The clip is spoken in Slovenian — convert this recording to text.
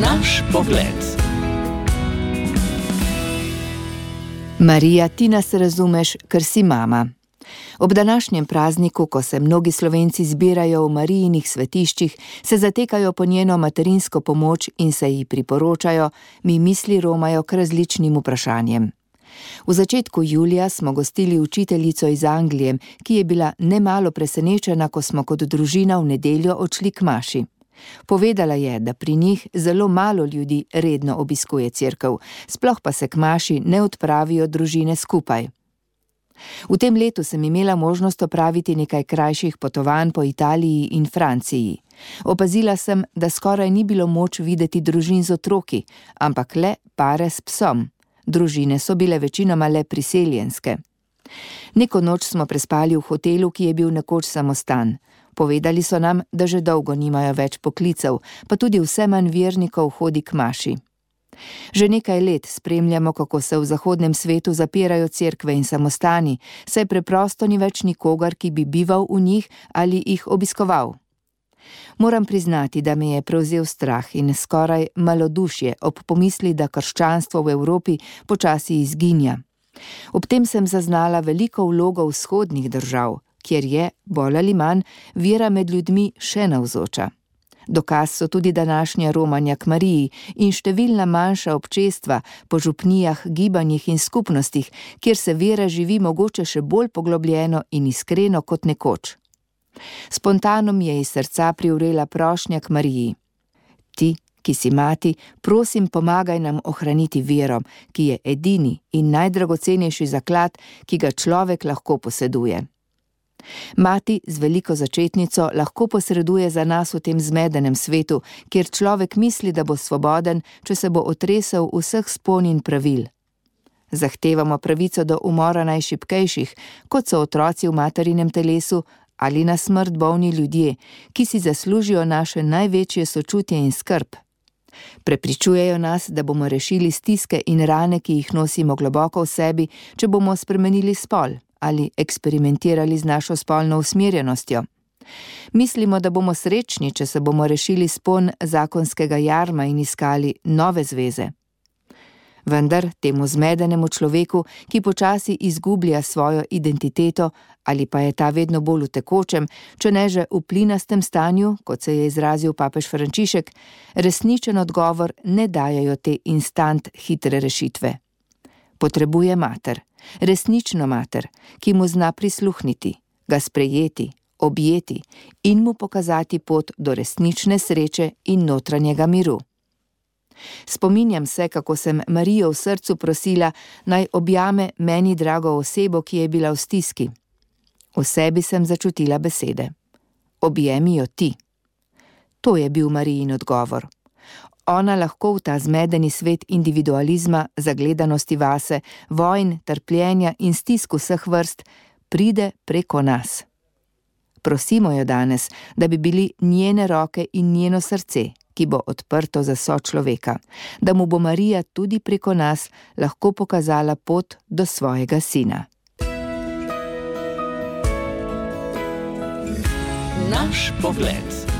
Naš pogled. Marija, ti nas razumeš, ker si mama. Ob današnjem prazniku, ko se mnogi slovenci zbirajo v Marijinih svetiščih, se zatekajo po njeno materinsko pomoč in se ji priporočajo, mi misli romajo k različnim vprašanjem. V začetku julija smo gostili učiteljico iz Anglije, ki je bila nemalo presenečena, ko smo kot družina v nedeljo odšli k Maši. Povedala je, da pri njih zelo malo ljudi redno obiskuje crkv, sploh pa se k Maši ne odpravijo družine skupaj. V tem letu sem imela možnost opraviti nekaj krajših potovanj po Italiji in Franciji. Opazila sem, da skoraj ni bilo moč videti družin z otroki, ampak le pare s psom. Družine so bile večinoma le priseljenske. Neko noč smo prespali v hotelu, ki je bil nekoč samostan. Povedali so nam, da že dolgo nimajo več poklicev, pa tudi vse manj vernikov hodi k maši. Že nekaj let spremljamo, kako se v zahodnem svetu zapirajo cerkve in samostani, saj preprosto ni več nikogar, ki bi bival v njih ali jih obiskoval. Moram priznati, da me je prevzel strah in skoraj malodušje ob pomisli, da krščanstvo v Evropi počasi izginja. Ob tem sem zaznala veliko vlogo vzhodnih držav, kjer je, bolj ali manj, vera med ljudmi še navzoča. Dokaz so tudi današnja romanja k Mariji in številna manjša občestva po župnijah, gibanjih in skupnostih, kjer se vera živi mogoče še bolj poglobljeno in iskreno kot nekoč. Spontano mi je iz srca priurela prošnja k Mariji. Ti, ki si mati, prosim, pomagaj nam ohraniti vero, ki je edini in najdragocenejši zaklad, ki ga človek lahko poseduje. Mati z veliko začetnico lahko posreduje za nas v tem zmedenem svetu, kjer človek misli, da bo svoboden, če se bo otresel vseh spon in pravil. Zahtevamo pravico do umora najšipkejših, kot so otroci v materinem telesu ali na smrt bolni ljudje, ki si zaslužijo naše največje sočutje in skrb. Prepričujejo nas, da bomo rešili stiske in rane, ki jih nosimo globoko v sebi, če bomo spremenili spol ali eksperimentirali z našo spolno usmerjenostjo. Mislimo, da bomo srečni, če se bomo rešili spon zakonskega jarma in iskali nove zveze. Vendar temu zmedenemu človeku, ki počasi izgublja svojo identiteto ali pa je ta vedno bolj v tekočem, če ne že v plinastem stanju, kot se je izrazil papež Frančišek, resničen odgovor ne dajajo te instant hitre rešitve. Potrebuje mater, resnično mater, ki mu zna prisluhniti, ga sprejeti, objeti in mu pokazati pot do resnične sreče in notranjega miru. Spominjam se, kako sem Marijo v srcu prosila, naj objame meni drago osebo, ki je bila v stiski. V sebi sem začutila besede: Objemi jo ti. To je bil Marijin odgovor ona lahko v ta zmedeni svet individualizma, zagledanosti vase, vojn, trpljenja in stisk vseh vrst pride preko nas. Prosimo jo danes, da bi bili njene roke in njeno srce, ki bo odprto za sočloveka, da mu bo Marija tudi preko nas lahko pokazala pot do svojega sina. Naš pogled.